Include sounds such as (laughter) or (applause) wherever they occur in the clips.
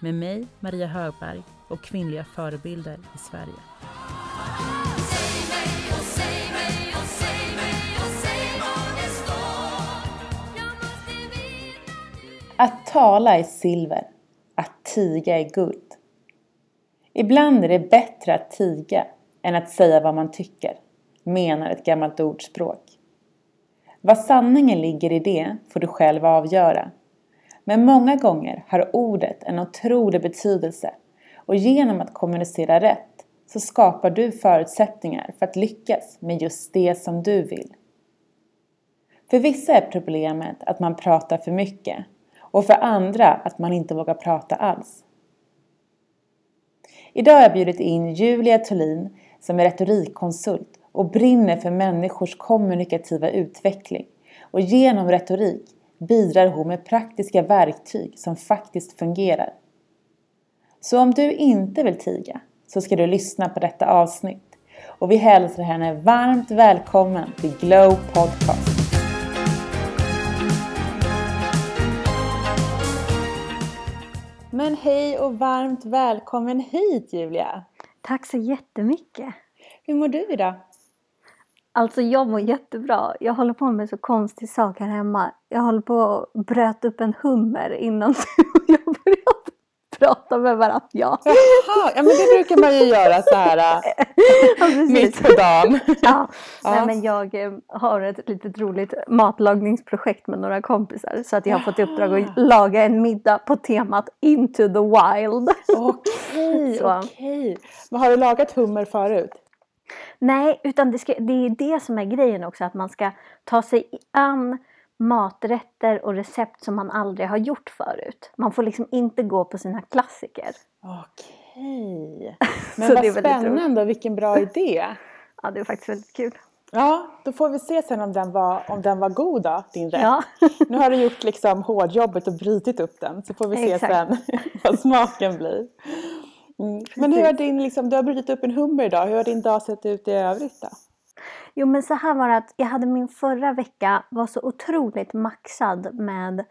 med mig, Maria Högberg och kvinnliga förebilder i Sverige. Att tala är silver, att tiga är guld. Ibland är det bättre att tiga än att säga vad man tycker, menar ett gammalt ordspråk. Vad sanningen ligger i det får du själv avgöra. Men många gånger har ordet en otrolig betydelse och genom att kommunicera rätt så skapar du förutsättningar för att lyckas med just det som du vill. För vissa är problemet att man pratar för mycket och för andra att man inte vågar prata alls. Idag har jag bjudit in Julia Thulin som är retorikkonsult och brinner för människors kommunikativa utveckling. Och genom retorik bidrar hon med praktiska verktyg som faktiskt fungerar. Så om du inte vill tiga så ska du lyssna på detta avsnitt. Och vi hälsar henne varmt välkommen till Glow Podcast. Men hej och varmt välkommen hit Julia! Tack så jättemycket! Hur mår du idag? Alltså jag mår jättebra. Jag håller på med så konstig sak här hemma. Jag håller på att bröt upp en hummer innan (laughs) jag började prata med varandra. Ja. Jaha, ja men det brukar man ju göra så här (laughs) ja, mitt på dagen. Ja. ja. Nej, men jag eh, har ett litet roligt matlagningsprojekt med några kompisar så att jag har fått i uppdrag att laga en middag på temat Into the Wild. Okej, (laughs) okej. Men har du lagat hummer förut? Nej, utan det, ska, det är det som är grejen också att man ska ta sig an maträtter och recept som man aldrig har gjort förut. Man får liksom inte gå på sina klassiker. Okej. (laughs) Men vad spännande och vilken bra idé. (laughs) Ja, det är faktiskt väldigt kul. Ja, då får vi se sen om den var, om den var god då, din rätt. Ja. (laughs) nu har du gjort liksom hårdjobbet och brutit upp den så får vi se Exakt. sen vad smaken blir. Mm. Men hur har din, liksom, du har brutit upp en hummer idag, hur har din dag sett ut i övrigt då? Jo men så här var det att jag hade min förra vecka var så otroligt maxad med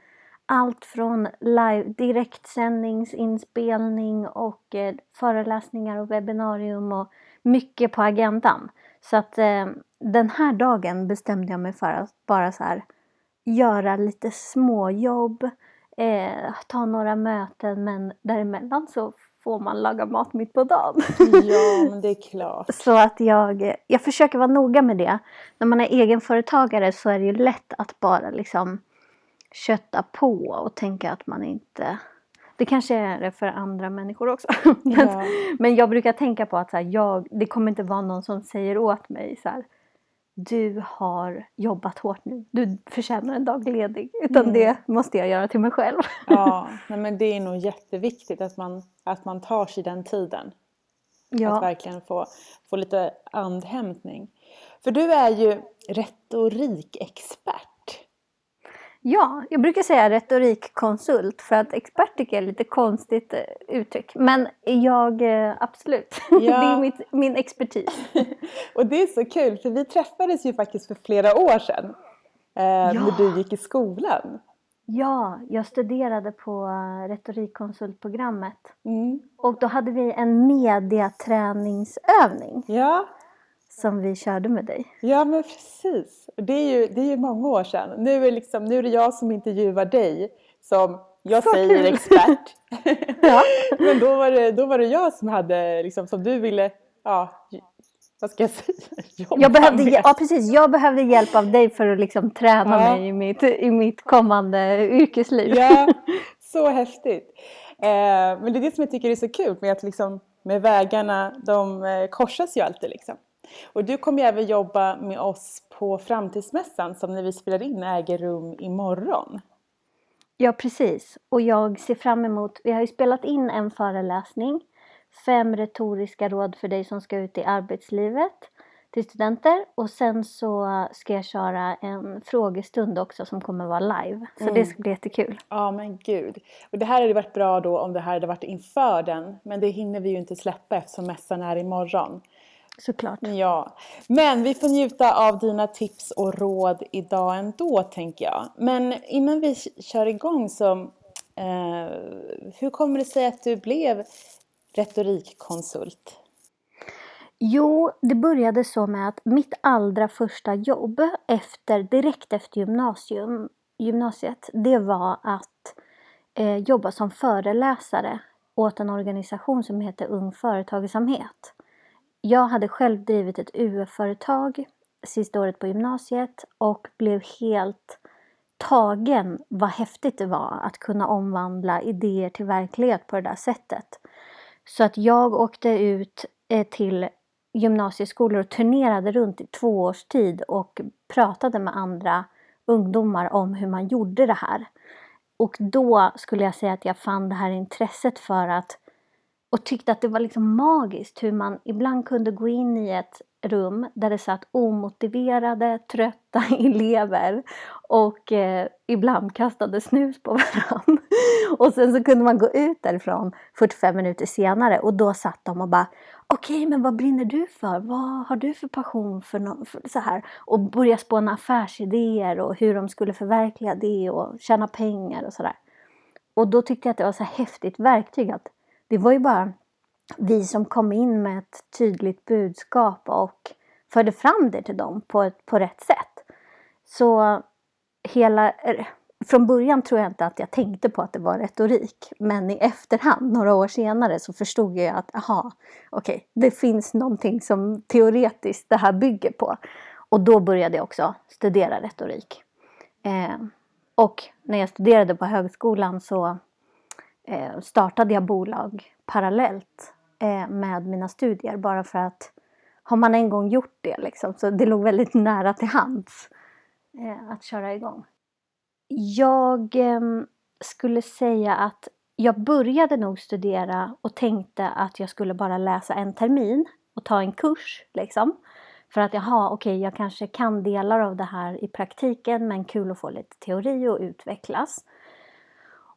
allt från live, direktsändningsinspelning och eh, föreläsningar och webbinarium och mycket på agendan. Så att eh, den här dagen bestämde jag mig för att bara så här göra lite småjobb, eh, ta några möten men däremellan så får man laga mat mitt på dagen. (laughs) Ja, men det är klart. så att jag, jag försöker vara noga med det. När man är egenföretagare så är det ju lätt att bara liksom kötta på och tänka att man inte det kanske är det för andra människor också. (laughs) men, ja. men jag brukar tänka på att så här, jag, det kommer inte vara någon som säger åt mig så här, du har jobbat hårt nu, du förtjänar en dag ledig. Utan mm. det måste jag göra till mig själv. Ja, (laughs) nej men det är nog jätteviktigt att man, att man tar sig den tiden. Ja. Att verkligen få, få lite andhämtning. För du är ju retorikexpert. Ja, jag brukar säga retorikkonsult för att expert tycker jag är lite konstigt eh, uttryck. Men jag, eh, absolut, (laughs) ja. det är mitt, min expertis. (laughs) och det är så kul för vi träffades ju faktiskt för flera år sedan. Eh, ja. När du gick i skolan. Ja, jag studerade på retorikkonsultprogrammet. Mm. Och då hade vi en mediaträningsövning. Ja som vi körde med dig. Ja men precis. Det är ju, det är ju många år sedan. Nu är, liksom, nu är det jag som intervjuar dig som jag Så säger kul. expert. (laughs) ja. (laughs) men då var, det, då var det jag som hade, liksom, som du ville, ja, vad ska jag säga? (laughs) Jobba jag behövde, med. ja, precis. Jag behövde hjälp av dig för att liksom träna ja. mig i mitt, i mitt kommande yrkesliv. Ja, så häftigt. Eh, men det är det som jag tycker är så kul med att liksom, med vägarna, de eh, korsas ju alltid liksom. Och du kommer ju även jobba med oss på Framtidsmässan som när vi spelar in äger rum imorgon. Ja, precis. Och jag ser fram emot, vi har ju spelat in en föreläsning. Fem retoriska råd för dig som ska ut i arbetslivet till studenter. Och sen så ska jag köra en frågestund också som kommer vara live. Så Mm. det ska bli jättekul. Ja men gud. Och det här hade varit bra då om det här hade varit inför den. Men det hinner vi ju inte släppa eftersom mässan är imorgon. Såklart. Ja, men vi får njuta av dina tips och råd idag ändå tänker jag. Men innan vi kör igång så, eh, hur kommer det sig att du blev retorikkonsult? Jo, det började så med att mitt allra första jobb efter, direkt efter gymnasium, gymnasiet, det var att eh, jobba som föreläsare åt en organisation som heter Ung Företagsamhet. Jag hade själv drivit ett UF-företag sista året på gymnasiet och blev helt tagen vad häftigt det var att kunna omvandla idéer till verklighet på det där sättet. Så att jag åkte ut eh, till gymnasieskolor och turnerade runt i två års tid och pratade med andra ungdomar om hur man gjorde det här. Och då skulle jag säga att jag fann det här intresset för att och tyckte att det var liksom magiskt hur man ibland kunde gå in i ett rum där det satt omotiverade, trötta (laughs) elever och eh, ibland kastade snus på (laughs) varandra. och sen så kunde man gå ut därifrån 45 minuter senare och då satt de och bara Okej, okay, men vad brinner du för? Vad har du för passion för, no för så här? Och börja spåna affärsidéer och hur de skulle förverkliga det och tjäna pengar och sådär. Och då tyckte jag att det var så häftigt verktyg att det var ju bara vi som kom in med ett tydligt budskap och förde fram det till dem på, ett, på rätt sätt. Så hela, från början tror jag inte att jag tänkte på att det var retorik. Men i efterhand, några år senare, så förstod jag att aha, okej, okay, det finns någonting som teoretiskt det här bygger på. Och då började jag också studera retorik. Eh, och när jag studerade på högskolan så eh, startade jag bolag parallellt eh, med mina studier bara för att har man en gång gjort det liksom, så det låg väldigt nära till hands eh, att köra igång. Jag eh, skulle säga att jag började nog studera och tänkte att jag skulle bara läsa en termin och ta en kurs liksom. För att jaha, okej, okay, jag kanske kan delar av det här i praktiken men kul att få lite teori och utvecklas.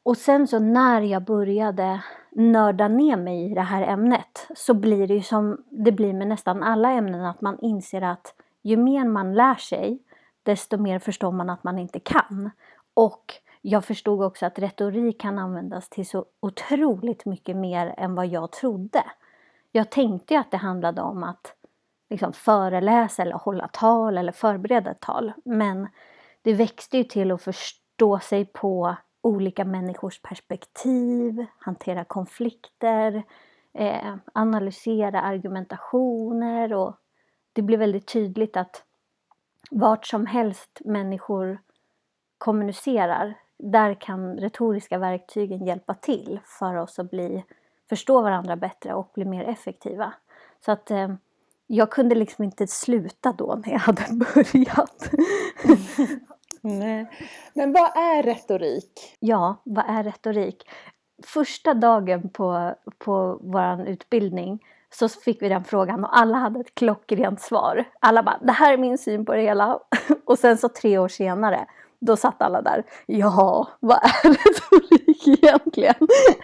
Och sen så när jag började nörda ner mig i det här ämnet så blir det ju som det blir med nästan alla ämnen att man inser att ju mer man lär sig desto mer förstår man att man inte kan. Och jag förstod också att retorik kan användas till så otroligt mycket mer än vad jag trodde. Jag tänkte ju att det handlade om att liksom föreläsa eller hålla tal eller förbereda ett tal. Men det växte ju till att förstå sig på olika människors perspektiv, hantera konflikter, eh, analysera argumentationer och det blir väldigt tydligt att vart som helst människor kommunicerar, där kan retoriska verktygen hjälpa till för oss att bli, förstå varandra bättre och bli mer effektiva. Så att eh, jag kunde liksom inte sluta då när jag hade (laughs) börjat. (laughs) Nej. Men vad är retorik? Ja, vad är retorik? Första dagen på, på vår utbildning så fick vi den frågan och alla hade ett klockrent svar. Alla bara, det här är min syn på det hela. (laughs) Och sen så tre år senare, då satt alla där. Ja, vad är (laughs) retorik egentligen?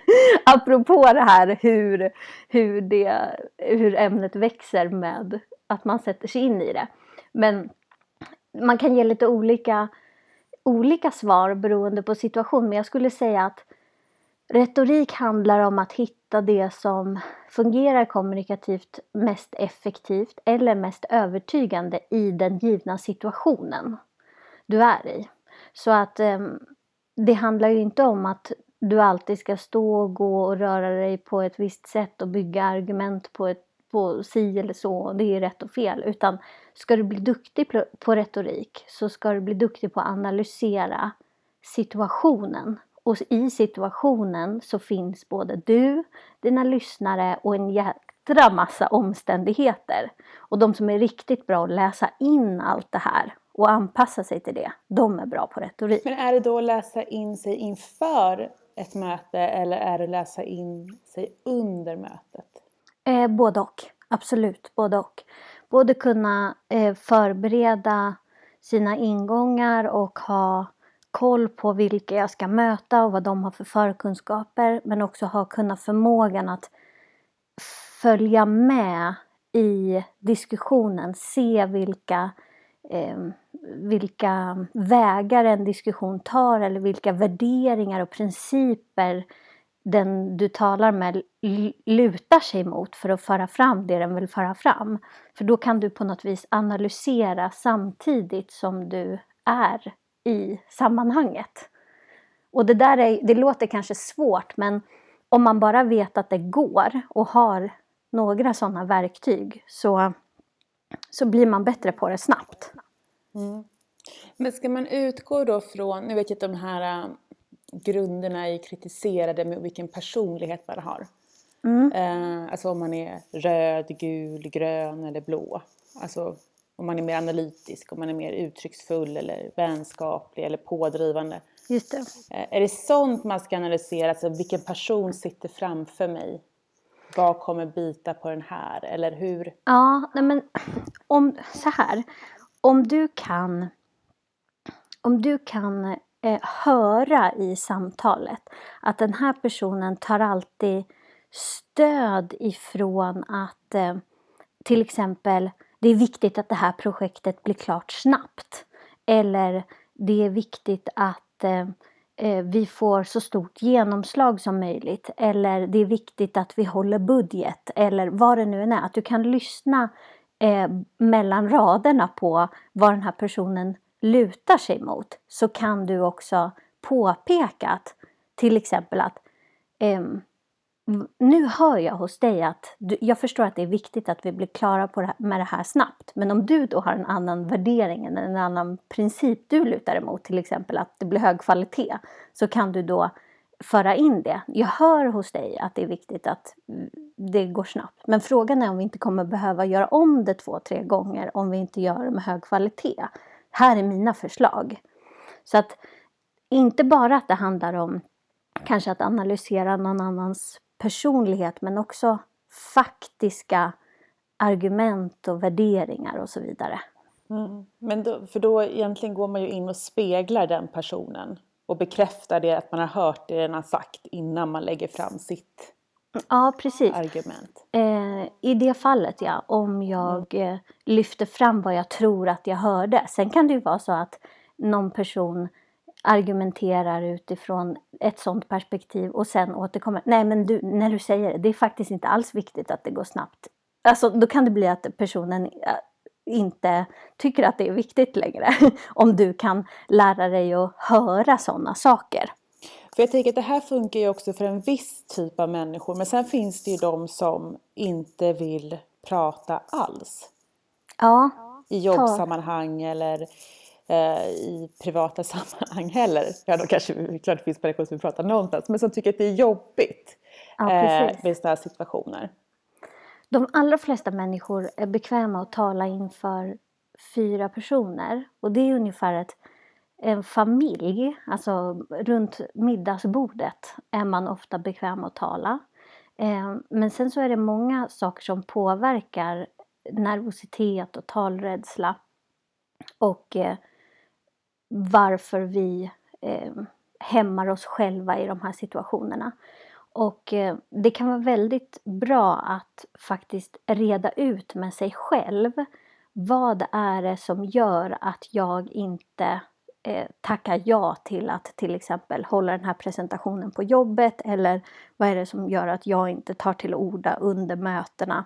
(laughs) Apropå det här hur, hur, det, hur ämnet växer med att man sätter sig in i det. Men man kan ge lite olika, olika svar beroende på situation. Men jag skulle säga att retorik handlar om att hitta det som fungerar kommunikativt mest effektivt eller mest övertygande i den givna situationen du är i. Så att eh, det handlar ju inte om att du alltid ska stå och gå och röra dig på ett visst sätt och bygga argument på, ett, på si eller så, det är rätt och fel. Utan ska du bli duktig på retorik så ska du bli duktig på att analysera situationen. Och i situationen så finns både du, dina lyssnare och en jädra massa omständigheter. Och de som är riktigt bra att läsa in allt det här och anpassa sig till det. De är bra på retorik. Men är det då att läsa in sig inför ett möte eller är det att läsa in sig under mötet? Eh, både och, absolut både och. Både kunna eh, förbereda sina ingångar och ha koll på vilka jag ska möta och vad de har för förkunskaper men också ha kunna förmågan att följa med i diskussionen, se vilka, eh, vilka vägar en diskussion tar eller vilka värderingar och principer den du talar med lutar sig mot för att föra fram det den vill föra fram. För då kan du på något vis analysera samtidigt som du är i sammanhanget. Och det där är, det låter kanske svårt men om man bara vet att det går och har några sådana verktyg så, så blir man bättre på det snabbt. Mm. Men ska man utgå då från, nu vet jag inte de här grunderna i kritiserade med vilken personlighet man har. Mm. Eh, alltså om man är röd, gul, grön eller blå. Alltså om man är mer analytisk, om man är mer uttrycksfull eller vänskaplig eller pådrivande. Just det. Eh, är det sånt man ska analysera? Alltså vilken person sitter framför mig? Vad kommer bita på den här? Eller hur? Ja, nej men om så här. Om du kan om du kan eh, höra i samtalet att den här personen tar alltid stöd ifrån att eh, till exempel det är viktigt att det här projektet blir klart snabbt. Eller det är viktigt att eh, eh, vi får så stort genomslag som möjligt. Eller det är viktigt att vi håller budget. Eller vad det nu än är. Att du kan lyssna eh, mellan raderna på vad den här personen lutar sig mot. Så kan du också påpeka att till exempel att eh, nu hör jag hos dig att du, jag förstår att det är viktigt att vi blir klara på det här, med det här snabbt. Men om du då har en annan värdering, en annan princip du lutar emot, till exempel att det blir hög kvalitet, så kan du då föra in det. Jag hör hos dig att det är viktigt att det går snabbt. Men frågan är om vi inte kommer behöva göra om det två, tre gånger om vi inte gör det med hög kvalitet. Här är mina förslag. Så att inte bara att det handlar om kanske att analysera någon annans personlighet men också faktiska argument och värderingar och så vidare. Mm. Men då, för då egentligen går man ju in och speglar den personen och bekräftar det att man har hört det den har sagt innan man lägger fram sitt ja, precis. argument. Eh, I det fallet ja, om jag mm. eh, lyfter fram vad jag tror att jag hörde. Sen kan det ju vara så att någon person argumenterar utifrån ett sådant perspektiv och sen återkommer. Nej men du, när du säger det, det är faktiskt inte alls viktigt att det går snabbt. Alltså då kan det bli att personen äh, inte tycker att det är viktigt längre. (laughs) Om du kan lära dig att höra sådana saker. För jag tänker att det här funkar ju också för en viss typ av människor. Men sen finns det ju de som inte vill prata alls. Ja. I jobbsammanhang eller Eh, i privata (laughs) sammanhang heller. Ja, då kanske klart det finns människor som pratar någonstans, men som tycker att det är jobbigt ja, eh, med sådana här situationer. De allra flesta människor är bekväma att tala inför fyra personer och det är ungefär ett, en familj, alltså runt middagsbordet är man ofta bekväm att tala. Eh, men sen så är det många saker som påverkar nervositet och talrädsla. Och eh, varför vi eh, hämmar oss själva i de här situationerna. Och det kan vara väldigt bra att faktiskt reda ut med sig själv vad är det som gör att jag inte eh, ja till att till exempel hålla den här presentationen på jobbet eller vad är det som gör att jag inte tar till orda under mötena.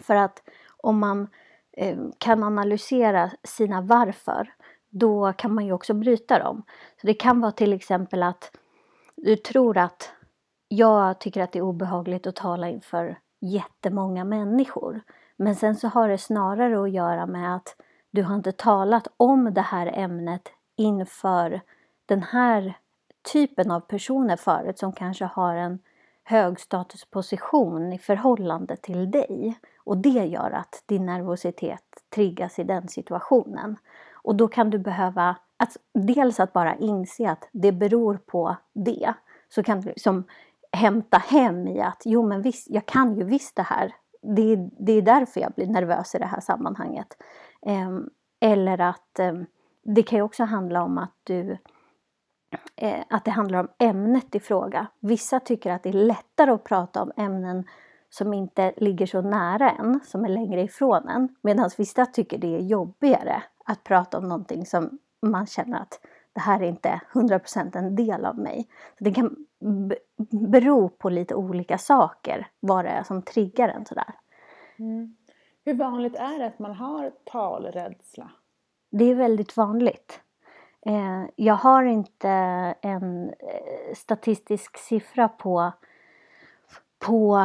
För att om man eh, kan analysera sina varför då kan man ju också bryta dem. Så det kan vara till exempel att du tror att jag tycker att det är obehagligt att tala inför jättemånga människor. Men sen så har det snarare att göra med att du har inte talat om det här ämnet inför den här typen av personer förut som kanske har en högstatusposition i förhållande till dig. Och det gör att din nervositet triggas i den situationen. Och då kan du behöva att, dels att bara inse att det beror på det. Så kan du liksom hämta hem i att jo men visst, jag kan ju visst det här. Det, det är därför jag blir nervös i det här sammanhanget. Ehm, eller att ehm, det kan ju också handla om att du eh, att det handlar om ämnet i fråga. Vissa tycker att det är lättare att prata om ämnen som inte ligger så nära en, som är längre ifrån en. Medan vissa tycker det är jobbigare att prata om någonting som man känner att det här är inte 100% en del av mig. Så det kan bero på lite olika saker vad det är som triggar en sådär. Mm. Hur vanligt är det att man har talrädsla? Det är väldigt vanligt. Eh, jag har inte en eh, statistisk siffra på, på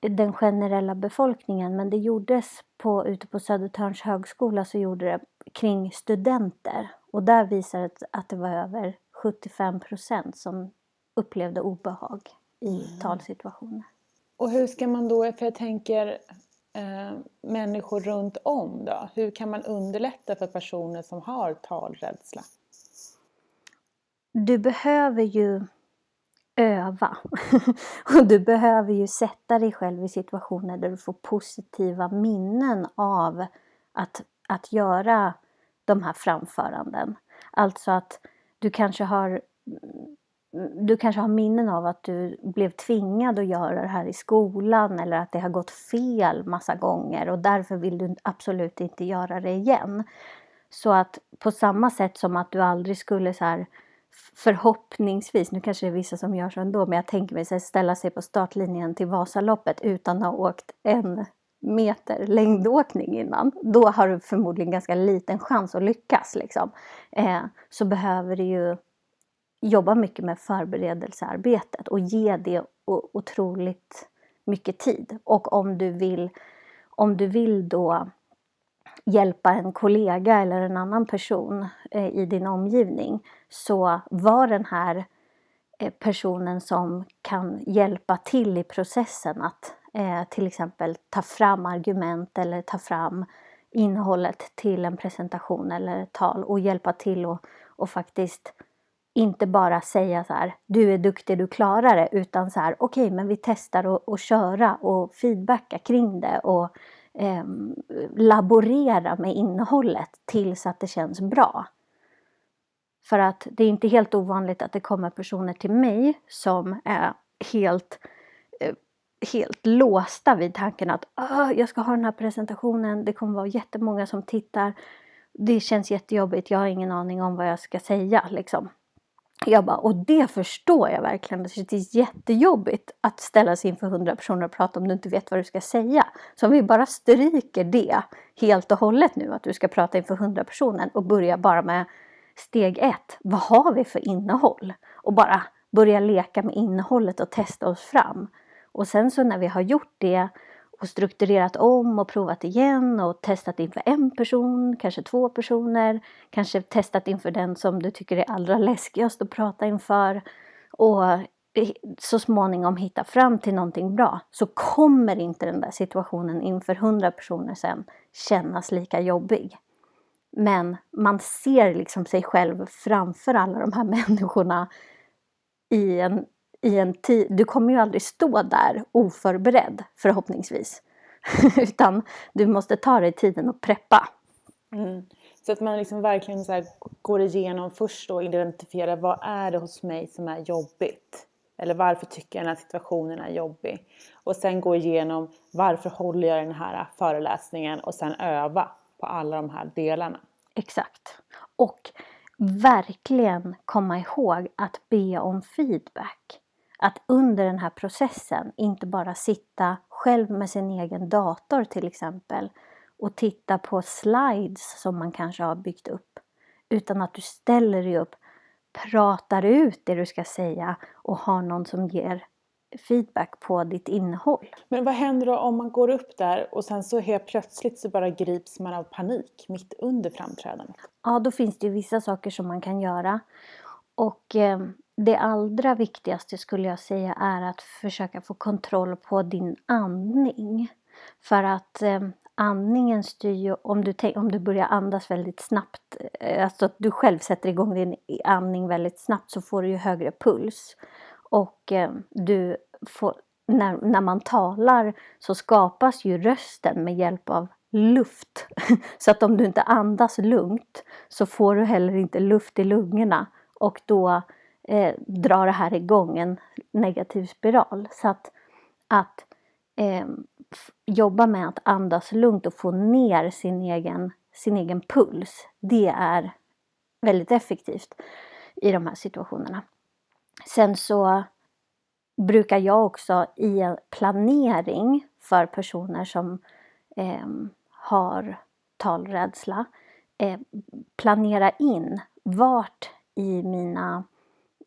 den generella befolkningen men det gjordes på, ute på Södertörns högskola så gjorde det kring studenter och där visade det att det var över 75 procent som upplevde obehag i mm. talsituationer. Och hur ska man då, för jag tänker eh, människor runt om då, hur kan man underlätta för personer som har talrädsla? Du behöver ju öva. (laughs) och du behöver ju sätta dig själv i situationer där du får positiva minnen av att, att göra de här framföranden. Alltså att du kanske har du kanske har minnen av att du blev tvingad att göra det här i skolan eller att det har gått fel massa gånger och därför vill du absolut inte göra det igen. Så att på samma sätt som att du aldrig skulle så här förhoppningsvis, nu kanske det är vissa som gör så ändå, men jag tänker mig så ställa sig på startlinjen till Vasaloppet utan att ha åkt en meter längdåkning innan. Då har du förmodligen ganska liten chans att lyckas. Liksom. Eh, så behöver du ju jobba mycket med förberedelsearbetet och ge det otroligt mycket tid. Och om du vill, om du vill då hjälpa en kollega eller en annan person eh, i din omgivning så var den här eh, personen som kan hjälpa till i processen att eh, till exempel ta fram argument eller ta fram innehållet till en presentation eller ett tal och hjälpa till och, och faktiskt inte bara säga så här, du är duktig, du klarar det, utan så här, okej, okay, men vi testar att köra och feedbacka kring det och eh, laborera med innehållet tills att det känns bra. För att det är inte helt ovanligt att det kommer personer till mig som är helt, eh, helt låsta vid tanken att ah, jag ska ha den här presentationen, det kommer vara jättemånga som tittar. Det känns jättejobbigt, jag har ingen aning om vad jag ska säga liksom. Jag bara, och det förstår jag verkligen. Det är jättejobbigt att ställa sig inför hundra personer och prata om du inte vet vad du ska säga. Så om vi bara stryker det helt och hållet nu, att du ska prata inför hundra personer och börja bara med steg ett. Vad har vi för innehåll? Och bara börja leka med innehållet och testa oss fram. Och sen så när vi har gjort det och strukturerat om och provat igen och testat inför en person, kanske två personer, kanske testat inför den som du tycker är allra läskigast att prata inför och så småningom hitta fram till någonting bra så kommer inte den där situationen inför hundra personer sen kännas lika jobbig. Men man ser liksom sig själv framför alla de här (laughs) människorna i en i en tid, du kommer ju aldrig stå där oförberedd förhoppningsvis. (laughs) Utan du måste ta dig tiden och preppa. Mm. Så att man liksom verkligen så går igenom först och identifierar vad är det hos mig som är jobbigt? Eller varför tycker jag den här situationen är jobbig? Och sen gå igenom varför håller jag den här föreläsningen och sen öva på alla de här delarna. Exakt. Och verkligen komma ihåg att be om feedback att under den här processen inte bara sitta själv med sin egen dator till exempel och titta på slides som man kanske har byggt upp. Utan att du ställer dig upp, pratar ut det du ska säga och har någon som ger feedback på ditt innehåll. Men vad händer då om man går upp där och sen så helt plötsligt så bara grips man av panik mitt under framträdandet? Ja, då finns det ju vissa saker som man kan göra. Och eh, det allra viktigaste skulle jag säga är att försöka få kontroll på din andning. För att eh, andningen styr ju, om du, om du börjar andas väldigt snabbt, eh, alltså att du själv sätter igång din andning väldigt snabbt så får du ju högre puls. Och eh, du får, när, när man talar så skapas ju rösten med hjälp av luft. (laughs) Så att om du inte andas lugnt så får du heller inte luft i lungorna och då eh, drar det här igång en negativ spiral. Så att, att eh, jobba med att andas lugnt och få ner sin egen, sin egen puls, det är väldigt effektivt i de här situationerna. Sen så brukar jag också i en planering för personer som eh, har talrädsla eh, planera in vart i mina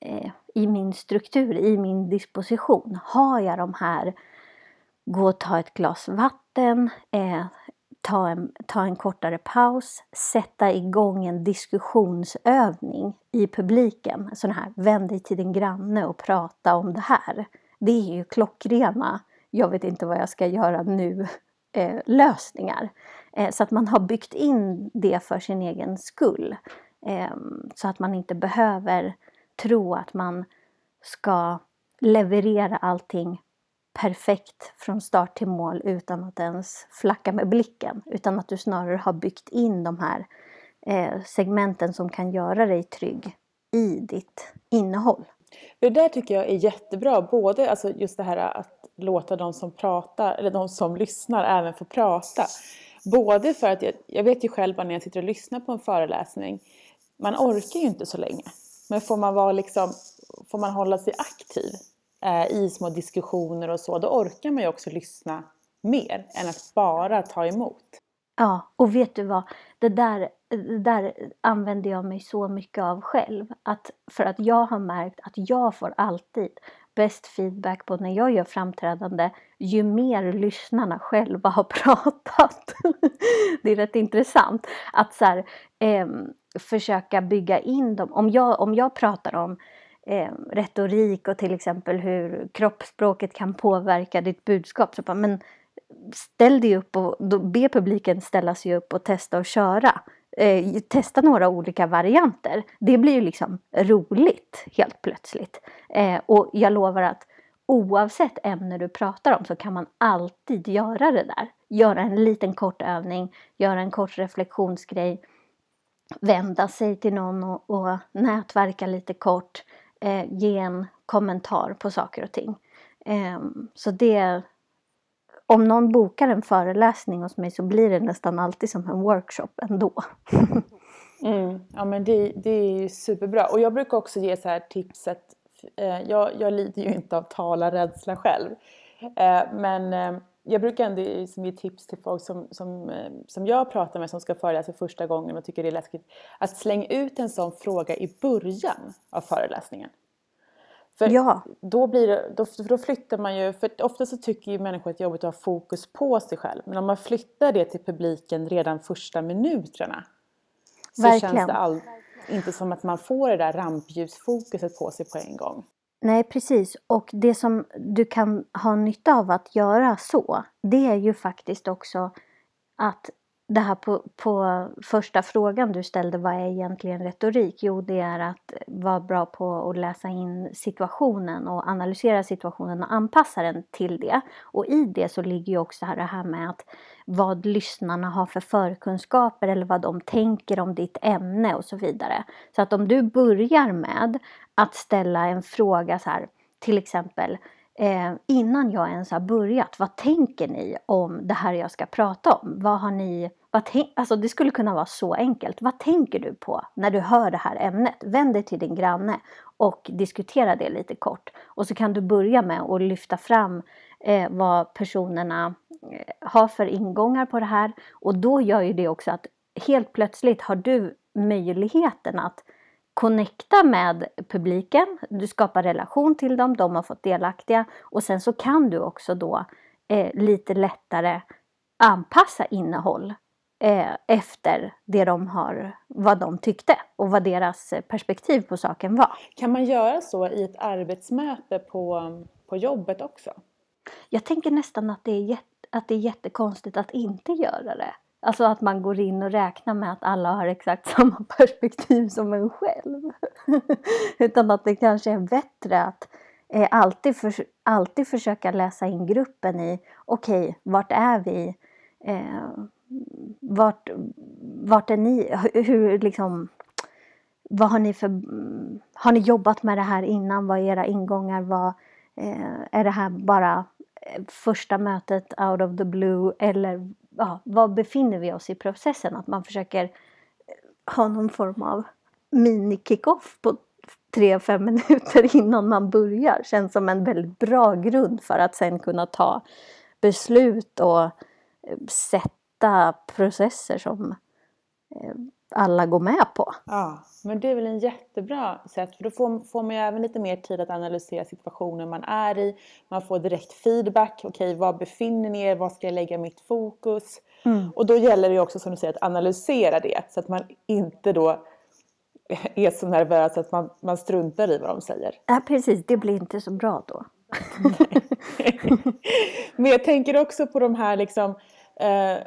eh, i min struktur, i min disposition. Har jag de här gå och ta ett glas vatten, eh, ta, en, ta en kortare paus, sätta igång en diskussionsövning i publiken. Sån här, vänd dig till din granne och prata om det här. Det är ju klockrena, jag vet inte vad jag ska göra nu, eh, lösningar. Eh, så att man har byggt in det för sin egen skull. Eh, så att man inte behöver tro att man ska leverera allting perfekt från start till mål utan att ens flacka med blicken. Utan att du snarare har byggt in de här eh, segmenten som kan göra dig trygg i ditt innehåll. Det där tycker jag är jättebra, både alltså just det här att låta de som pratar, eller de som lyssnar även få prata. Både för att jag, jag vet ju själv när jag sitter och lyssnar på en föreläsning, man orkar ju inte så länge. Men får man, vara liksom, får man hålla sig aktiv eh, i små diskussioner och så, då orkar man ju också lyssna mer än att bara ta emot. Ja, och vet du vad? Det där, det där använder jag mig så mycket av själv. Att, för att jag har märkt att jag får alltid bäst feedback på när jag gör framträdande ju mer lyssnarna själva har (laughs) pratat. det är rätt intressant att så här, eh, försöka bygga in dem. Om jag, om jag pratar om eh, retorik och till exempel hur kroppsspråket kan påverka ditt budskap. Så bara, men ställ dig upp och då be publiken ställa sig upp och testa och köra. Eh, testa några olika varianter. Det blir ju liksom roligt helt plötsligt. Eh, och jag lovar att oavsett ämne du pratar om så kan man alltid göra det där. Göra en liten kort övning, göra en kort reflektionsgrej, vända sig till någon och, och nätverka lite kort, eh, ge en kommentar på saker och ting. Eh, så det om någon bokar en föreläsning hos mig så blir det nästan alltid som en workshop ändå. (laughs) mm, ja men det, det är ju superbra. Och jag brukar också ge så här tipset. Eh, jag, jag lider ju inte av talarrädsla själv. Eh, men eh, jag brukar ändå liksom ge tips till folk som, som, eh, som jag pratar med som ska föreläsa första gången och tycker det är läskigt. Att slänga ut en sån fråga i början av föreläsningen. För ja. då, blir det, då, då flyttar man ju, för ofta så tycker ju människor att det är jobbigt att ha fokus på sig själv. Men om man flyttar det till publiken redan första minuterna så Verkligen. känns det all, inte som att man får det där rampljusfokuset på sig på en gång. Nej precis och det som du kan ha nytta av att göra så det är ju faktiskt också att det här på, på första frågan du ställde, vad är egentligen retorik? Jo, det är att vara bra på att läsa in situationen och analysera situationen och anpassa den till det. Och i det så ligger ju också det här med att vad lyssnarna har för förkunskaper eller vad de tänker om ditt ämne och så vidare. Så att om du börjar med att ställa en fråga så här, till exempel eh, innan jag ens har börjat. Vad tänker ni om det här jag ska prata om? Vad har ni, vad alltså det skulle kunna vara så enkelt. Vad tänker du på när du hör det här ämnet? Vänd dig till din granne och diskutera det lite kort. Och så kan du börja med att lyfta fram eh, vad personerna eh, har för ingångar på det här. Och då gör ju det också att helt plötsligt har du möjligheten att connecta med publiken, du skapar relation till dem, de har fått delaktiga och sen så kan du också då eh, lite lättare anpassa innehåll eh, efter det de har, vad de tyckte och vad deras perspektiv på saken var. Kan man göra så i ett arbetsmöte på, på jobbet också? Jag tänker nästan att det, är jätte, att det är jättekonstigt att inte göra det. Alltså att man går in och räknar med att alla har exakt (laughs) samma perspektiv som en själv. (laughs) Utan att det kanske är bättre att eh, alltid, för, alltid försöka läsa in gruppen i okej, okay, vart är vi? Eh, vart, vart är ni? Hur liksom vad har ni för... Har ni jobbat med det här innan? Vad är era ingångar? Vad, eh, är det här bara eh, första mötet out of the blue? Eller ja, var befinner vi oss i processen? Att man försöker eh, ha någon form av mini-kick-off på tre, fem minuter (laughs) innan man börjar. Känns som en väldigt bra grund för att sen kunna ta beslut och eh, sätta processer som eh, alla går med på. Ja, men det är väl en jättebra sätt för då får, får man ju även lite mer tid att analysera situationen man är i. Man får direkt feedback. Okej, okay, var befinner ni er? Var ska jag lägga mitt fokus? Mm. Och då gäller det ju också som du säger att analysera det så att man inte då är så nervös att man, man struntar i vad de säger. Ja, precis. Det blir inte så bra då. (laughs) Men jag tänker också på de här liksom eh,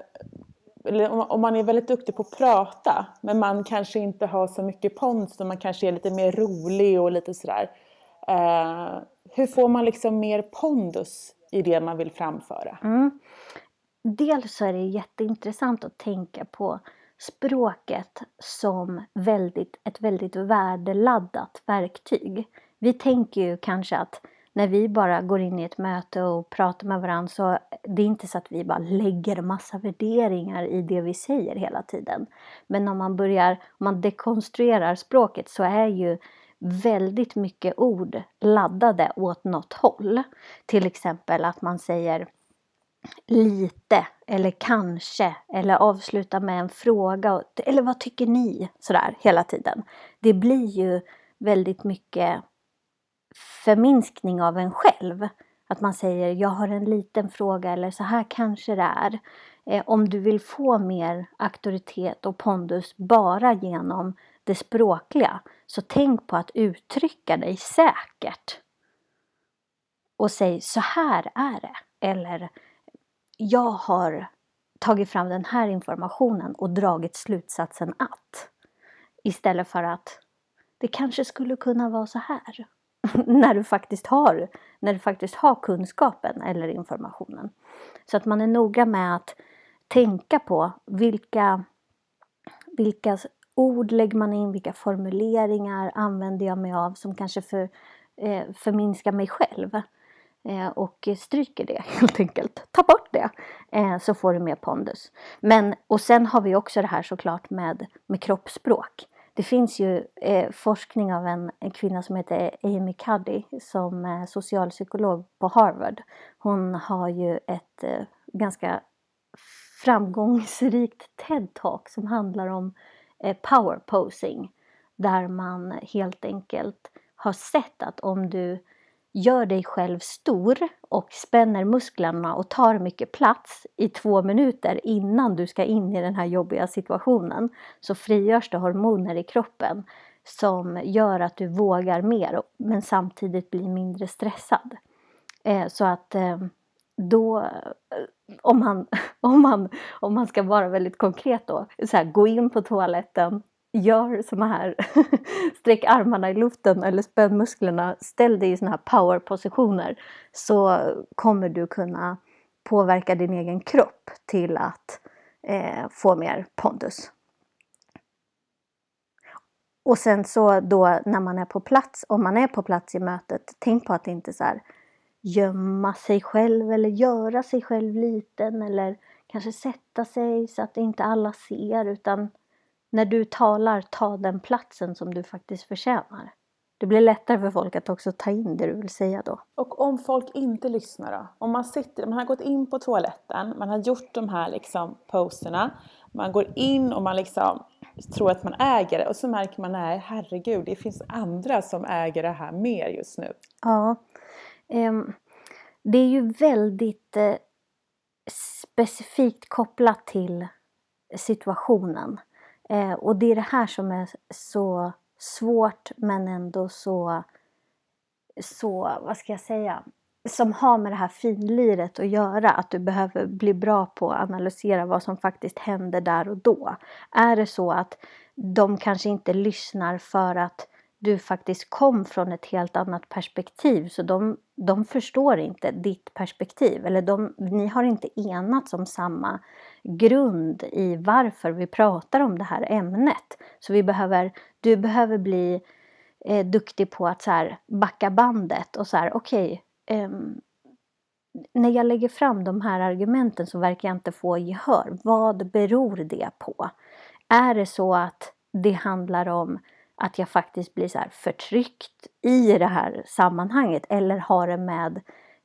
eller om man är väldigt duktig på att prata men man kanske inte har så mycket pondus och man kanske är lite mer rolig och lite sådär. Eh, hur får man liksom mer pondus i det man vill framföra? Mm. Dels så är det jätteintressant att tänka på språket som väldigt, ett väldigt värdeladdat verktyg. Vi tänker ju kanske att när vi bara går in i ett möte och pratar med varandra så det är inte så att vi bara lägger massa värderingar i det vi säger hela tiden. Men om man börjar, om man dekonstruerar språket så är ju väldigt mycket ord laddade åt något håll. Till exempel att man säger lite eller kanske eller avsluta med en fråga eller vad tycker ni? Sådär hela tiden. Det blir ju väldigt mycket förminskning av en själv. Att man säger jag har en liten fråga eller så här kanske det är. Eh, om du vill få mer auktoritet och pondus bara genom det språkliga så tänk på att uttrycka dig säkert. Och säg så här är det. Eller jag har tagit fram den här informationen och dragit slutsatsen att. Istället för att det kanske skulle kunna vara så här. (laughs) när, du faktiskt har, när du faktiskt har kunskapen eller informationen. Så att man är noga med att tänka på vilka, vilka ord lägger man in, vilka formuleringar använder jag mig av som kanske för, eh, förminskar mig själv. Eh, och stryker det (laughs) helt enkelt. Ta bort det eh, så får du mer pondus. Men, och sen har vi också det här såklart med, med kroppsspråk. Det finns ju eh, forskning av en, en, kvinna som heter Amy Cuddy som är socialpsykolog på Harvard. Hon har ju ett eh, ganska framgångsrikt TED-talk som handlar om eh, power posing. Där man helt enkelt har sett att om du gör dig själv stor och spänner musklerna och tar mycket plats i två minuter innan du ska in i den här jobbiga situationen så frigörs det hormoner i kroppen som gör att du vågar mer men samtidigt blir mindre stressad. Eh, så att eh, då, om man, (laughs) om, man, om man ska vara väldigt konkret då, så här, gå in på toaletten, gör såna här, (laughs) sträck armarna i luften eller spänn musklerna, ställ dig i såna här powerpositioner så kommer du kunna påverka din egen kropp till att eh, få mer pondus. Och sen så då när man är på plats, om man är på plats i mötet, tänk på att inte så här gömma sig själv eller göra sig själv liten eller kanske sätta sig så att inte alla ser utan när du talar, ta den platsen som du faktiskt förtjänar. Det blir lättare för folk att också ta in det du vill säga då. Och om folk inte lyssnar då? Om man, sitter, man har gått in på toaletten, man har gjort de här liksom posterna, man går in och man liksom tror att man äger det och så märker man nej herregud det finns andra som äger det här mer just nu. Ja. Eh, det är ju väldigt eh, specifikt kopplat till situationen. Eh, och det är det här som är så svårt men ändå så, så, vad ska jag säga, som har med det här finliret att göra. Att du behöver bli bra på att analysera vad som faktiskt händer där och då. Är det så att de kanske inte lyssnar för att du faktiskt kom från ett helt annat perspektiv så de, de förstår inte ditt perspektiv eller de, ni har inte enats om samma grund i varför vi pratar om det här ämnet. Så vi behöver, du behöver bli eh, duktig på att så här, backa bandet och så här okej okay, eh, när jag lägger fram de här argumenten så verkar jag inte få gehör. Vad beror det på? Är det så att det handlar om att jag faktiskt blir så förtryckt i det här sammanhanget eller har det med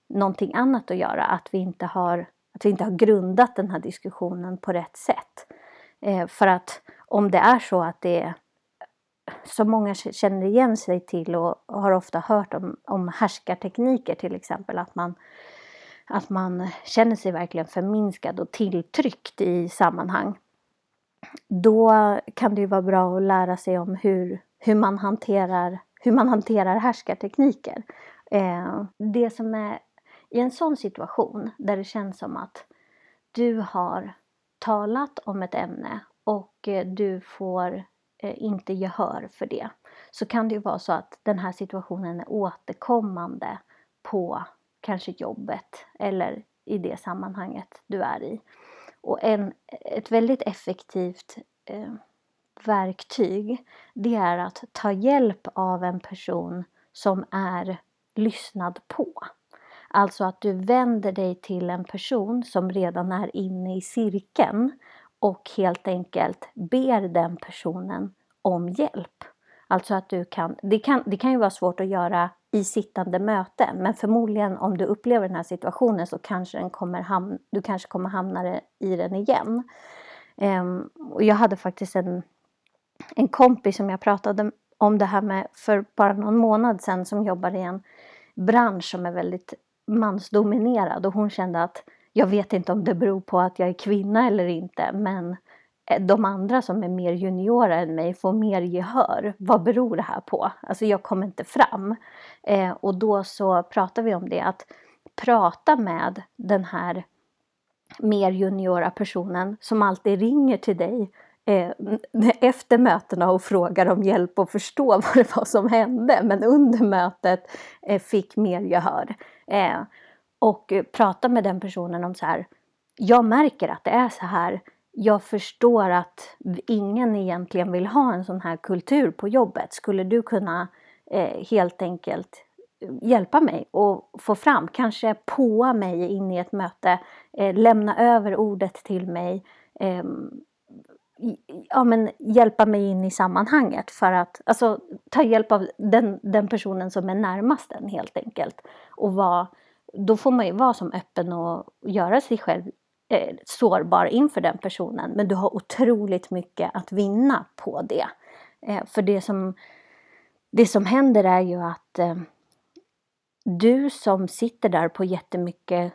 någonting annat att göra? Att vi inte har, att vi inte har grundat den här diskussionen på rätt sätt. Eh, för att om det är så att det är som många känner igen sig till och har ofta hört om, om härskartekniker till exempel, att man, att man känner sig verkligen förminskad och tilltryckt i sammanhang då kan det ju vara bra att lära sig om hur, hur, man, hanterar, hur man hanterar härskartekniker. Eh, det som är i en sån situation där det känns som att du har talat om ett ämne och eh, du får eh, inte gehör för det så kan det ju vara så att den här situationen är återkommande på kanske jobbet eller i det sammanhanget du är i. Och en, ett väldigt effektivt eh, verktyg det är att ta hjälp av en person som är lyssnad på. Alltså att du vänder dig till en person som redan är inne i cirkeln och helt enkelt ber den personen om hjälp. Alltså att du kan, det kan, det kan ju vara svårt att göra i sittande möte men förmodligen om du upplever den här situationen så kanske den kommer hamna, du kanske kommer hamna i den igen. Um, och jag hade faktiskt en, en kompis som jag pratade om det här med för bara någon månad sedan som jobbar i en bransch som är väldigt mansdominerad och hon kände att jag vet inte om det beror på att jag är kvinna eller inte men eh, de andra som är mer juniora än mig får mer gehör. Vad beror det här på? Alltså jag kommer inte fram. Eh, och då så pratar vi om det att prata med den här mer juniora personen som alltid ringer till dig eh, (laughs) efter mötena och frågar om hjälp och förstå (laughs) vad det var som hände men under mötet eh, fick mer gehör. Eh, och prata med den personen om så här, jag märker att det är så här jag förstår att ingen egentligen vill ha en sån här kultur på jobbet. Skulle du kunna eh, helt enkelt eh, hjälpa mig och få fram, kanske påa mig in i ett möte, eh, lämna över ordet till mig, eh, ja, men hjälpa mig in i sammanhanget för att alltså, ta hjälp av den, den personen som är närmast en helt enkelt. Och var, då får man ju vara som öppen och göra sig själv eh, sårbar inför den personen men du har otroligt mycket att vinna på det. Eh, för det som, det som händer är ju att eh, du som sitter där på jättemycket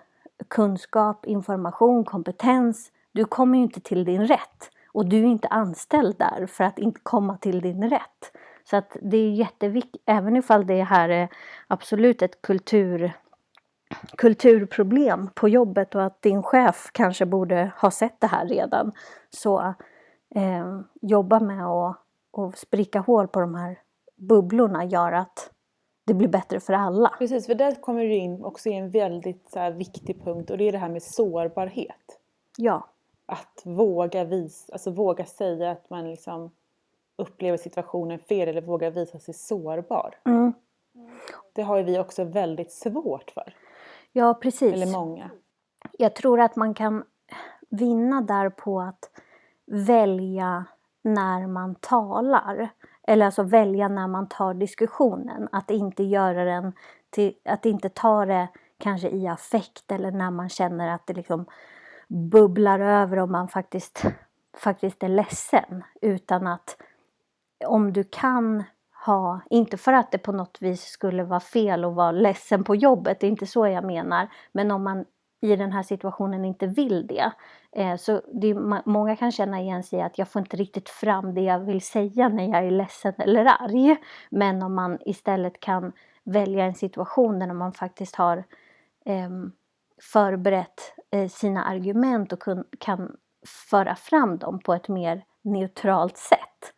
kunskap, information, kompetens, du kommer ju inte till din rätt. Och du är inte anställd där för att inte komma till din rätt. Så att det är jätteviktigt, även ifall det här är absolut ett kultur kulturproblem på jobbet och att din chef kanske borde ha sett det här redan. Så eh, jobba med att och spricka hål på de här bubblorna gör att det blir bättre för alla. Precis, för där kommer du in också i en väldigt så här, viktig punkt och det är det här med sårbarhet. Ja. Att våga visa, alltså våga säga att man liksom upplever situationen fel eller våga visa sig sårbar. Mm. Det har ju vi också väldigt svårt för. Ja, precis. Eller många. Jag tror att man kan vinna där på att välja när man talar. Eller alltså välja när man tar diskussionen. Att inte göra den till, att inte ta det kanske i affekt eller när man känner att det liksom bubblar över och man faktiskt, faktiskt är ledsen. Utan att om du kan ha, inte för att det på något vis skulle vara fel att vara ledsen på jobbet, det är inte så jag menar, men om man i den här situationen inte vill det. Eh, så det, många kan känna igen sig i att jag får inte riktigt fram det jag vill säga när jag är ledsen eller arg. Men om man istället kan välja en situation där man faktiskt har eh, förberett Eh, sina argument och kun, kan föra fram dem på ett mer neutralt sätt.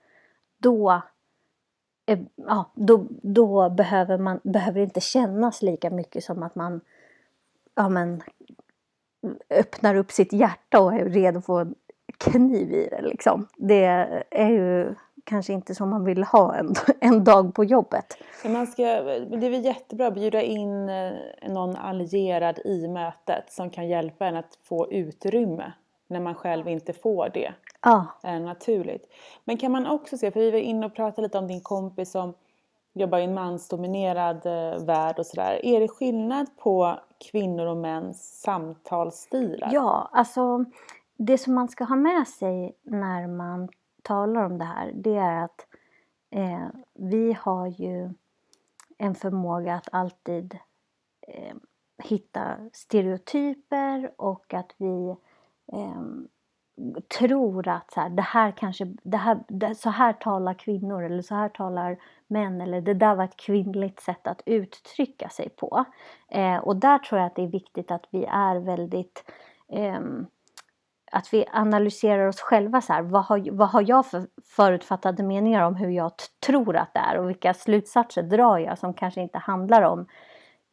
Då, eh, ja, då, då behöver man behöver inte kännas lika mycket som att man ja, men, öppnar upp sitt hjärta och är redo att få en kniv i det. Liksom. Det är ju kanske inte som man vill ha en, (laughs) en dag på jobbet. Man ska, det är väl jättebra att bjuda in eh, någon allierad i mötet som kan hjälpa en att få utrymme när man själv inte får det ja. naturligt. Men kan man också se, för vi var inne och pratade lite om din kompis som jobbar i en mansdominerad eh, värld och sådär. Är det skillnad på kvinnor och mäns samtalsstilar? Ja, alltså det som man ska ha med sig när man talar om det här det är att eh, vi har ju en förmåga att alltid eh, hitta stereotyper och att vi eh, tror att så här, det här kanske, det här, det, så här talar kvinnor eller så här talar män eller det där var ett kvinnligt sätt att uttrycka sig på. Eh, och där tror jag att det är viktigt att vi är väldigt eh, att vi analyserar oss själva så här, vad har, vad har jag för förutfattade meningar om hur jag tror att det är och vilka slutsatser drar jag som kanske inte handlar om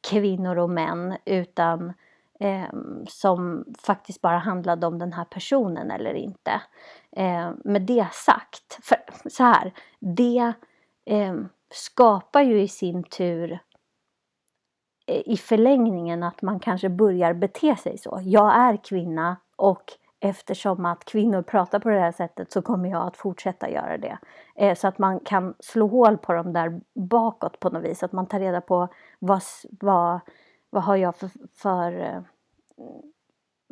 kvinnor och män utan eh, som faktiskt bara handlade om den här personen eller inte. Eh, med det sagt, för, så här, det eh, skapar ju i sin tur eh, i förlängningen att man kanske börjar bete sig så. Jag är kvinna och eftersom att kvinnor pratar på det här sättet så kommer jag att fortsätta göra det. Eh, så att man kan slå hål på dem där bakåt på något vis. Att man tar reda på vad, vad, vad har jag för, för, eh,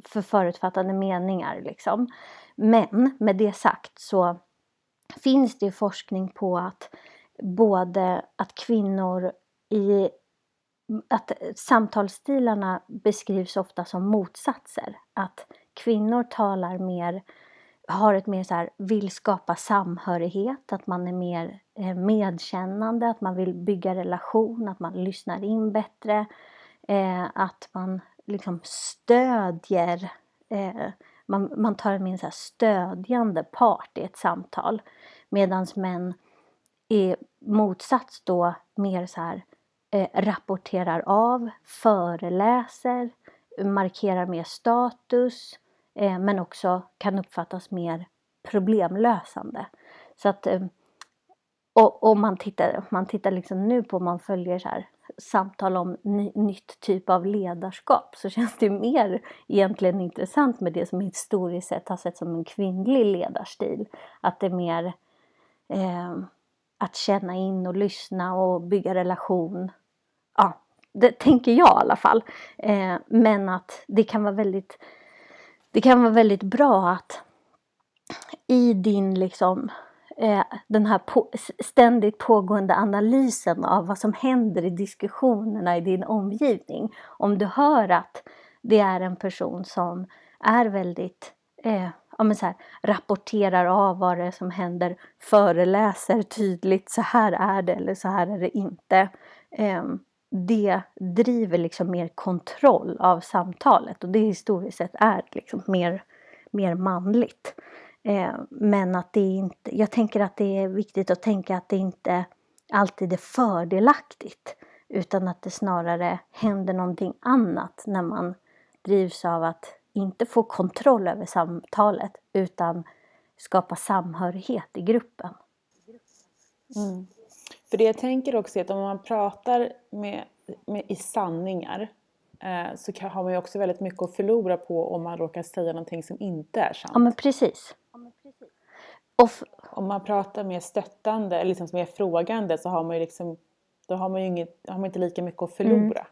för förutfattade meningar liksom. Men med det sagt så finns det forskning på att både att kvinnor i att samtalsstilarna beskrivs ofta som motsatser. Att kvinnor talar mer, har ett mer så här, vill skapa samhörighet, att man är mer eh, medkännande, att man vill bygga relation, att man lyssnar in bättre, eh, att man liksom stödjer, eh, man, man tar en mer så stödjande part i ett samtal. Medan män är motsats då mer så här eh, rapporterar av, föreläser, markerar mer status, eh, men också kan uppfattas mer problemlösande. Så att eh, och om man tittar, man tittar liksom nu på om man följer så här, samtal om ny, nytt typ av ledarskap så känns det mer egentligen intressant med det som historiskt sett har sett som en kvinnlig ledarstil. Att det är mer eh, att känna in och lyssna och bygga relation. Ja, det tänker jag i alla fall. Eh, men att det kan vara väldigt det kan vara väldigt bra att i din liksom eh, den här på, ständigt pågående analysen av vad som händer i diskussionerna i din omgivning. Om du hör att det är en person som är väldigt eh, ja, men så här, rapporterar av vad det är som händer, föreläser tydligt, så här är det eller så här är det inte. Eh, det driver liksom mer kontroll av samtalet och det historiskt sett är liksom mer, mer manligt. Eh, men att det inte, jag tänker att det är viktigt att tänka att det inte alltid är fördelaktigt utan att det snarare händer någonting annat när man drivs av att inte få kontroll över samtalet utan skapa samhörighet i gruppen. Mm. För det jag tänker också är att om man pratar med, med, i sanningar eh, så kan, har man ju också väldigt mycket att förlora på om man råkar säga någonting som inte är sant. Ja men precis. om man pratar mer stöttande eller liksom mer frågande så har man ju liksom då har man ju inget, har man inte lika mycket att förlora. Mm.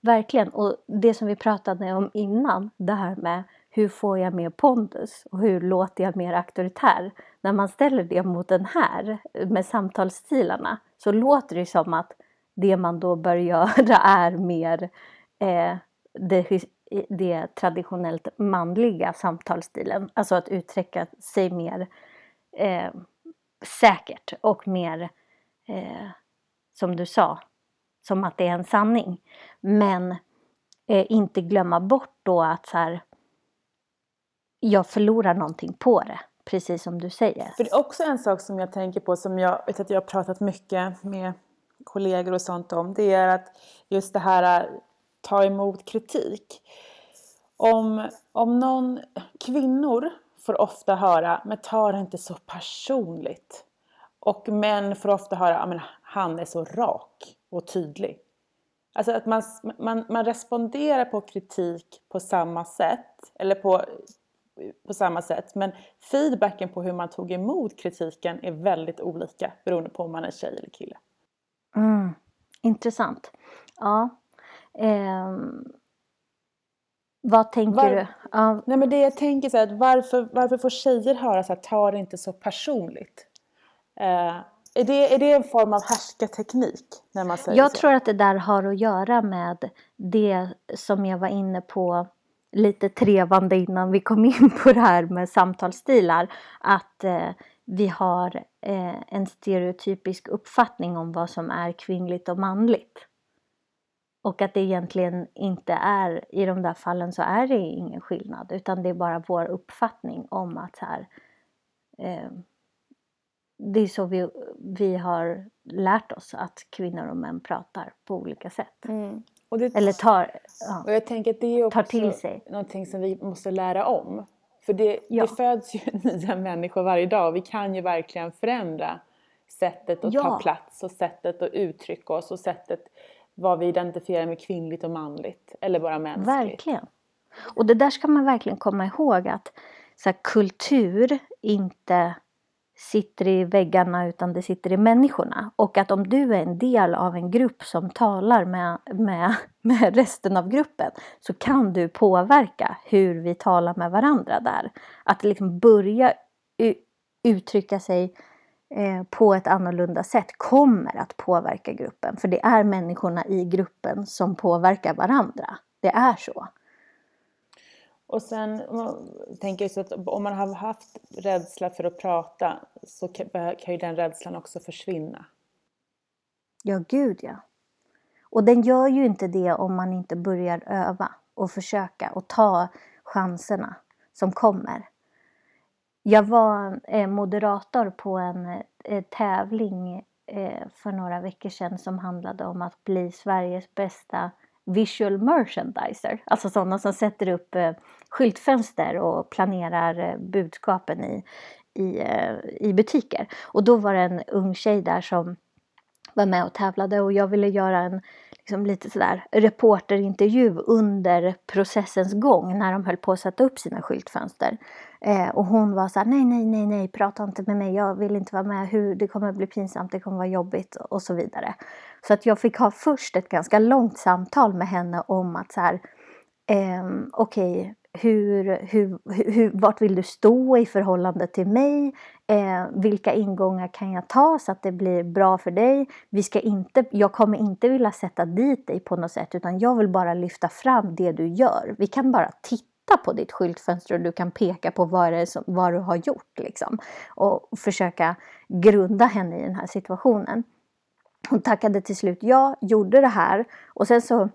Verkligen, och det som vi pratade om innan, det här med hur får jag mer pondus och hur låter jag mer auktoritär? När man ställer det mot den här eh, med samtalsstilarna så låter det som att det man då bör (laughs) göra är mer eh, det det traditionellt manliga samtalsstilen. Alltså att uttrycka sig mer eh, säkert och mer, eh, som du sa, som att det är en sanning. Men eh, inte glömma bort då att så här, jag förlorar någonting på det. Precis som du säger. För det är också en sak som jag tänker på som jag vet att jag har pratat mycket med kollegor och sånt om. Det är att just det här att ta emot kritik. Om, om någon, kvinnor får ofta höra, men ta det inte så personligt. Och män får ofta höra, men han är så rak och tydlig. Alltså att man, man, man responderar på kritik på samma sätt, eller på, på samma sätt. Men feedbacken på hur man tog emot kritiken är väldigt olika beroende på om man är tjej eller kille. Mm, intressant. Ja. Ehm, vad tänker Var, du? Ja. Nej men det jag tänker så här, att varför, varför får tjejer höra så här, ta det inte så personligt? Eh, är, det, är det en form av härskarteknik? När man säger Jag så? tror att det där har att göra med det som jag var inne på lite trevande innan vi kom in på det här med samtalsstilar. Att eh, vi har eh, en stereotypisk uppfattning om vad som är kvinnligt och manligt. Och att det egentligen inte är, i de där fallen så är det ingen skillnad utan det är bara vår uppfattning om att så här, eh, det är så vi, vi har lärt oss att kvinnor och män pratar på olika sätt. Mm. Och det, Eller tar, ja, och jag tänker att det är också tar till sig. någonting som vi måste lära om. För det, Ja. det föds ju (laughs) nya människor varje dag vi kan ju verkligen förändra sättet att ta Ja. plats och sättet att uttrycka oss och sättet vad vi identifierar med kvinnligt och manligt eller bara mänskligt. Verkligen. Och det där ska man verkligen komma ihåg att så här, kultur inte sitter i väggarna utan det sitter i människorna. Och att om du är en del av en grupp som talar med, med, (laughs) med resten av gruppen så kan du påverka hur vi talar med varandra där. Att liksom börja uttrycka sig eh, på ett annorlunda sätt kommer att påverka gruppen. För det är människorna i gruppen som påverkar varandra. Det är så. Och sen tänker jag tänker så att om man har haft rädsla för att prata så kan ju den rädslan också försvinna. Ja, gud ja. Och den gör ju inte det om man inte börjar öva och försöka och ta chanserna som kommer. Jag var eh, moderator på en eh, tävling eh, för några veckor sedan som handlade om att bli Sveriges bästa visual merchandiser. Alltså sådana som sätter upp eh, skyltfönster och planerar eh, budskapen i, i, eh, i butiker. Och då var det en ung tjej där som var med och tävlade och jag ville göra en liksom lite sådär reporterintervju under processens gång när de höll på att sätta upp sina skyltfönster. Eh, och hon var så här, nej, nej, nej, nej, prata inte med mig, jag vill inte vara med, hur, det kommer bli pinsamt, det kommer vara jobbigt och så vidare. Så att jag fick ha först ett ganska långt samtal med henne om att så här, eh, okej, hur, hur, hur, vart vill du stå i förhållande till mig? Eh, vilka ingångar kan jag ta så att det blir bra för dig? Vi ska inte, jag kommer inte vilja sätta dit dig på något sätt utan jag vill bara lyfta fram det du gör. Vi kan bara titta på ditt skyltfönster och du kan peka på vad, det är som, vad du har gjort. Liksom. Och försöka grunda henne i den här situationen. Hon tackade till slut ja, gjorde det här och sen så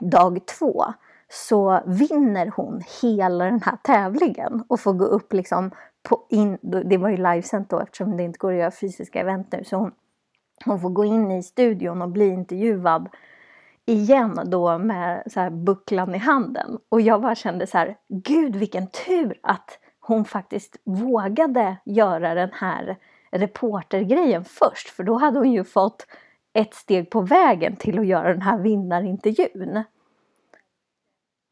dag två så vinner hon hela den här tävlingen och får gå upp liksom på in, det var ju livesänt då eftersom det inte går att göra fysiska event nu så hon, hon får gå in i studion och bli intervjuad igen då med så här bucklan i handen och jag bara kände så här gud vilken tur att hon faktiskt vågade göra den här reportergrejen först för då hade hon ju fått ett steg på vägen till att göra den här vinnarintervjun.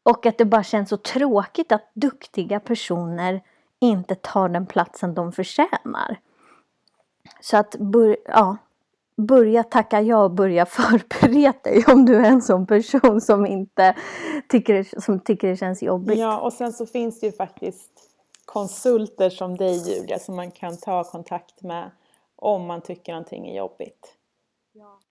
Och att det bara känns så tråkigt att duktiga personer inte tar den platsen de förtjänar. Så att ja, börja tacka ja och börja (laughs) förbereda dig om du är en sån person som inte tycker, som tycker det känns jobbigt. Ja, och sen så finns det ju faktiskt konsulter som dig Julia som man kan ta kontakt med om man tycker någonting är jobbigt.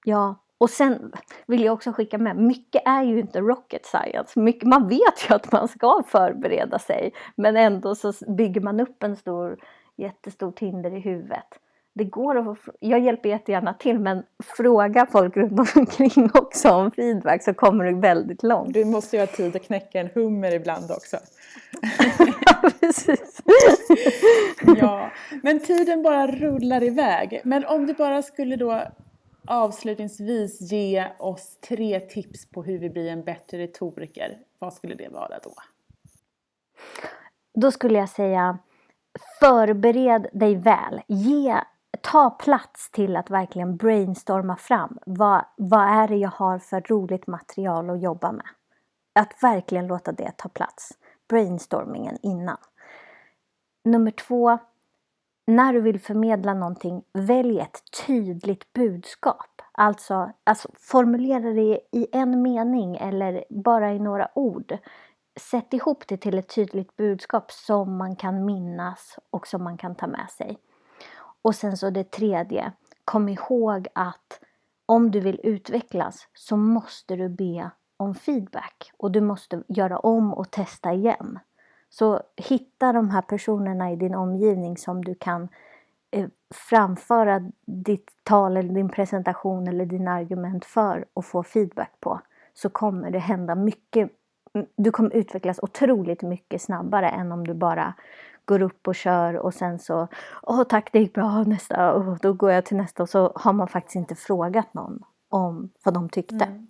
Ja, och sen vill jag också skicka med, mycket är ju inte rocket science. Mycket, man vet ju att man ska förbereda sig men ändå så bygger man upp en stor, jättestort hinder i huvudet. Det går att få, jag hjälper jättegärna till men fråga folk runt (laughs) omkring också om feedback så kommer du väldigt långt. Du måste ju ha tid att knäcka en hummer ibland också. ja, (laughs) precis. (laughs) ja, men tiden bara rullar iväg. Men om du bara skulle då avslutningsvis ge oss tre tips på hur vi blir en bättre retoriker. Vad skulle det vara då? Då skulle jag säga förbered dig väl. Ge, ta plats till att verkligen brainstorma fram. Vad, vad är det jag har för roligt material att jobba med? Att verkligen låta det ta plats. Brainstormingen innan. Nummer två, när du vill förmedla någonting, välj ett tydligt budskap. Alltså, alltså formulera det i en mening eller bara i några ord. Sätt ihop det till ett tydligt budskap som man kan minnas och som man kan ta med sig. Och sen så det tredje, kom ihåg att om du vill utvecklas så måste du be om feedback och du måste göra om och testa igen. Så hitta de här personerna i din omgivning som du kan eh, framföra ditt tal eller din presentation eller dina argument för och få feedback på. Så kommer det hända mycket. Mm, du kommer utvecklas otroligt mycket snabbare än om du bara går upp och kör och sen så Åh tack det gick bra, nästa, och då går jag till nästa och så har man faktiskt inte frågat någon om vad de tyckte. Mm.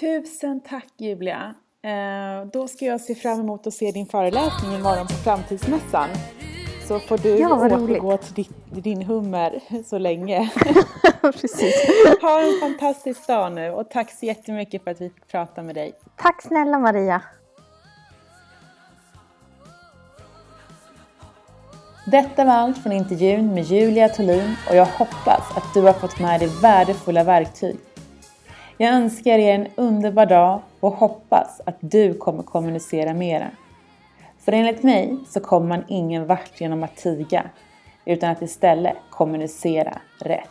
Tusen tack Julia! Eh, då ska jag se fram emot att se din föreläsning imorgon på Framtidsmässan. Så får du ja, återgå till ditt, din hummer så länge. (laughs) Precis. (laughs) Ha en fantastisk dag nu och tack så jättemycket för att vi fick prata med dig. Tack snälla Maria. Detta var allt från intervjun med Julia Tolin och jag hoppas att du har fått med dig värdefulla verktyg jag önskar er en underbar dag och hoppas att du kommer kommunicera mera. För enligt mig så kommer man ingen vart genom att tiga, utan att istället kommunicera rätt.